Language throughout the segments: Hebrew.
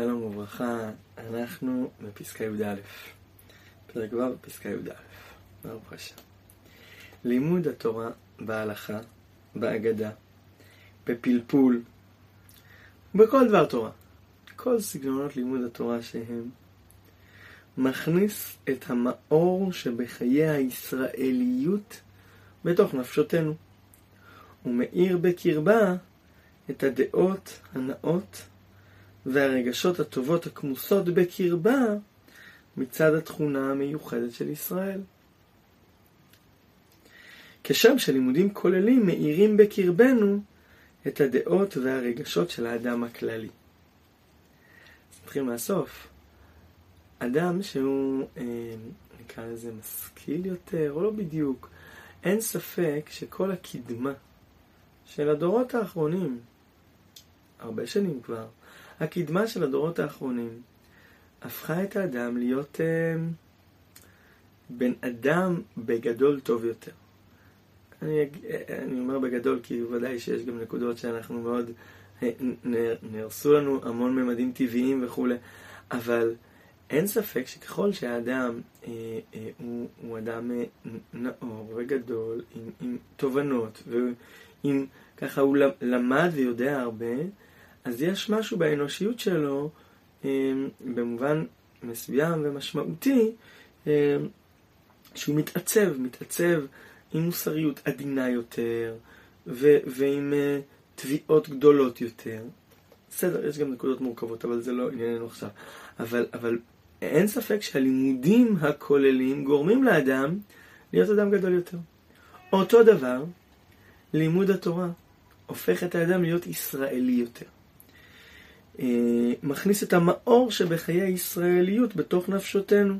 שלום וברכה, אנחנו בפסקה י"א, פרק ו' פסקה י"א, ברוך השם. לימוד התורה בהלכה, בהגדה, בפלפול, בכל דבר תורה, כל סגנונות לימוד התורה שהם, מכניס את המאור שבחיי הישראליות בתוך נפשותנו, ומאיר בקרבה את הדעות הנאות והרגשות הטובות הכמוסות בקרבה מצד התכונה המיוחדת של ישראל. כשם שלימודים כוללים מאירים בקרבנו את הדעות והרגשות של האדם הכללי. נתחיל מהסוף. אדם שהוא, אה, נקרא לזה משכיל יותר, או לא בדיוק, אין ספק שכל הקדמה של הדורות האחרונים, הרבה שנים כבר, הקדמה של הדורות האחרונים הפכה את האדם להיות אה, בן אדם בגדול טוב יותר. אני, אני אומר בגדול כי ודאי שיש גם נקודות שאנחנו מאוד, אה, נהרסו לנו המון ממדים טבעיים וכולי, אבל אין ספק שככל שהאדם אה, אה, הוא, הוא אדם אה, נאור וגדול, עם, עם תובנות, ועם ככה הוא למד ויודע הרבה, אז יש משהו באנושיות שלו, אה, במובן מסוים ומשמעותי, אה, שהוא מתעצב, מתעצב עם מוסריות עדינה יותר, ו- ועם uh, תביעות גדולות יותר. בסדר, יש גם נקודות מורכבות, אבל זה לא ענייננו עכשיו. אבל, אבל אין ספק שהלימודים הכוללים גורמים לאדם להיות אדם גדול יותר. אותו דבר, לימוד התורה הופך את האדם להיות ישראלי יותר. אה, מכניס את המאור שבחיי הישראליות בתוך נפשותנו,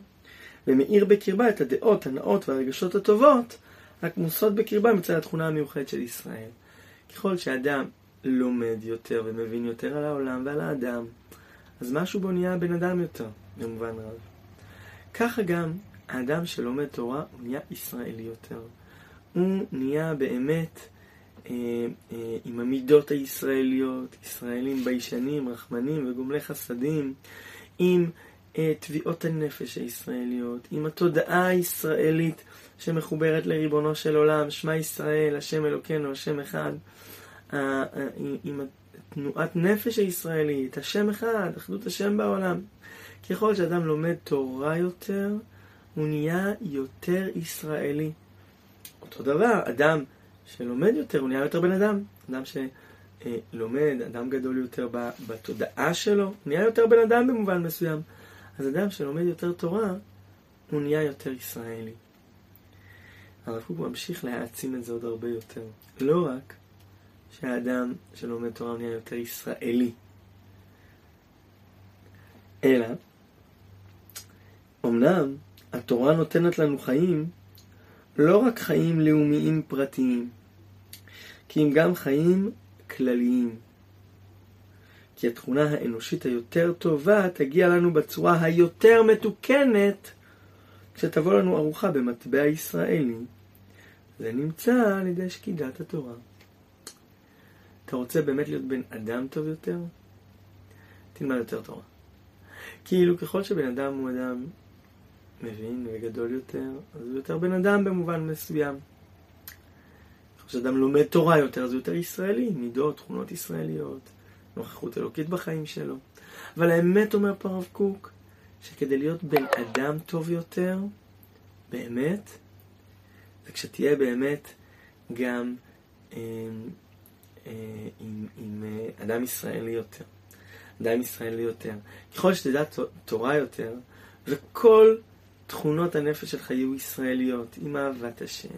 ומאיר בקרבה את הדעות הנאות והרגשות הטובות הכמוסות בקרבה מצד התכונה המיוחדת של ישראל. ככל שאדם לומד יותר ומבין יותר על העולם ועל האדם, אז משהו בו נהיה בן אדם יותר, במובן רב. ככה גם האדם שלומד תורה הוא נהיה ישראלי יותר. הוא נהיה באמת עם המידות הישראליות, ישראלים ביישנים, רחמנים וגומלי חסדים, עם אה, תביעות הנפש הישראליות, עם התודעה הישראלית שמחוברת לריבונו של עולם, שמע ישראל, השם אלוקינו, השם אחד, עם תנועת נפש הישראלית, השם אחד, אחדות השם בעולם. ככל שאדם לומד תורה יותר, הוא נהיה יותר ישראלי. אותו דבר, אדם שלומד יותר, הוא נהיה יותר בן אדם. אדם שלומד, אדם גדול יותר בתודעה שלו, נהיה יותר בן אדם במובן מסוים. אז אדם שלומד יותר תורה, הוא נהיה יותר ישראלי. הרב קוק ממשיך להעצים את זה עוד הרבה יותר. לא רק שהאדם שלומד תורה נהיה יותר ישראלי, אלא, אמנם התורה נותנת לנו חיים, לא רק חיים לאומיים פרטיים, כי אם גם חיים כלליים. כי התכונה האנושית היותר טובה תגיע לנו בצורה היותר מתוקנת כשתבוא לנו ארוחה במטבע ישראלי. זה נמצא על ידי שקידת התורה. אתה רוצה באמת להיות בן אדם טוב יותר? תלמד יותר תורה. כאילו ככל שבן אדם הוא אדם מבין וגדול יותר, אז הוא יותר בן אדם במובן מסוים. ככל שאדם לומד תורה יותר, הוא יותר ישראלי, מידות, תכונות ישראליות, נוכחות אלוקית בחיים שלו. אבל האמת אומר פה הרב קוק, שכדי להיות בן אדם טוב יותר, באמת, וכשתהיה באמת גם אה, אה, עם, עם אה, אדם ישראלי יותר. אדם ישראלי יותר. ככל שתדע תורה יותר, וכל תכונות הנפש שלך יהיו ישראליות, עם אהבת השם,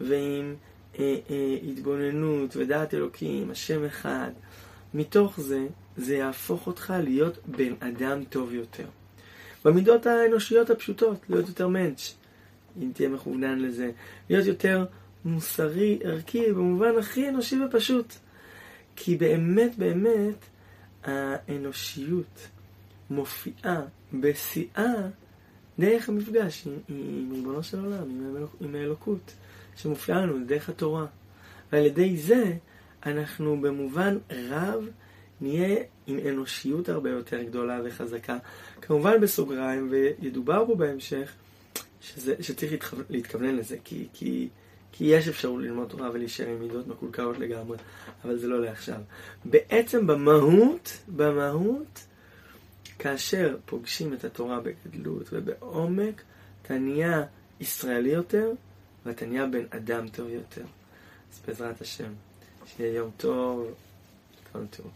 ועם אה, אה, התבוננות ודעת אלוקים, השם אחד, מתוך זה, זה יהפוך אותך להיות בן אדם טוב יותר. במידות האנושיות הפשוטות, להיות יותר מענץ', אם תהיה מכוונן לזה, להיות יותר מוסרי, ערכי, במובן הכי אנושי ופשוט. כי באמת באמת האנושיות מופיעה בשיאה דרך המפגש עם, ריבונו של עולם, עם, עם האלוקות, שמופיעה לנו דרך התורה. ועל ידי זה אנחנו במובן רב נהיה עם אנושיות הרבה יותר גדולה וחזקה. כמובן בסוגריים, וידובר פה בהמשך, שזה, שצריך להתכוון, להתכוונן לזה, כי, כי, כי יש אפשרות ללמוד תורה ולהישאר עם מידות מקולקלות לגמרי, אבל זה לא לעכשיו. בעצם במהות, במהות, כאשר פוגשים את התורה בגדלות ובעומק, אתה נהיה ישראלי יותר, ואתה נהיה בן אדם טוב יותר. אז בעזרת השם, שיהיה יום טוב, כל טוב.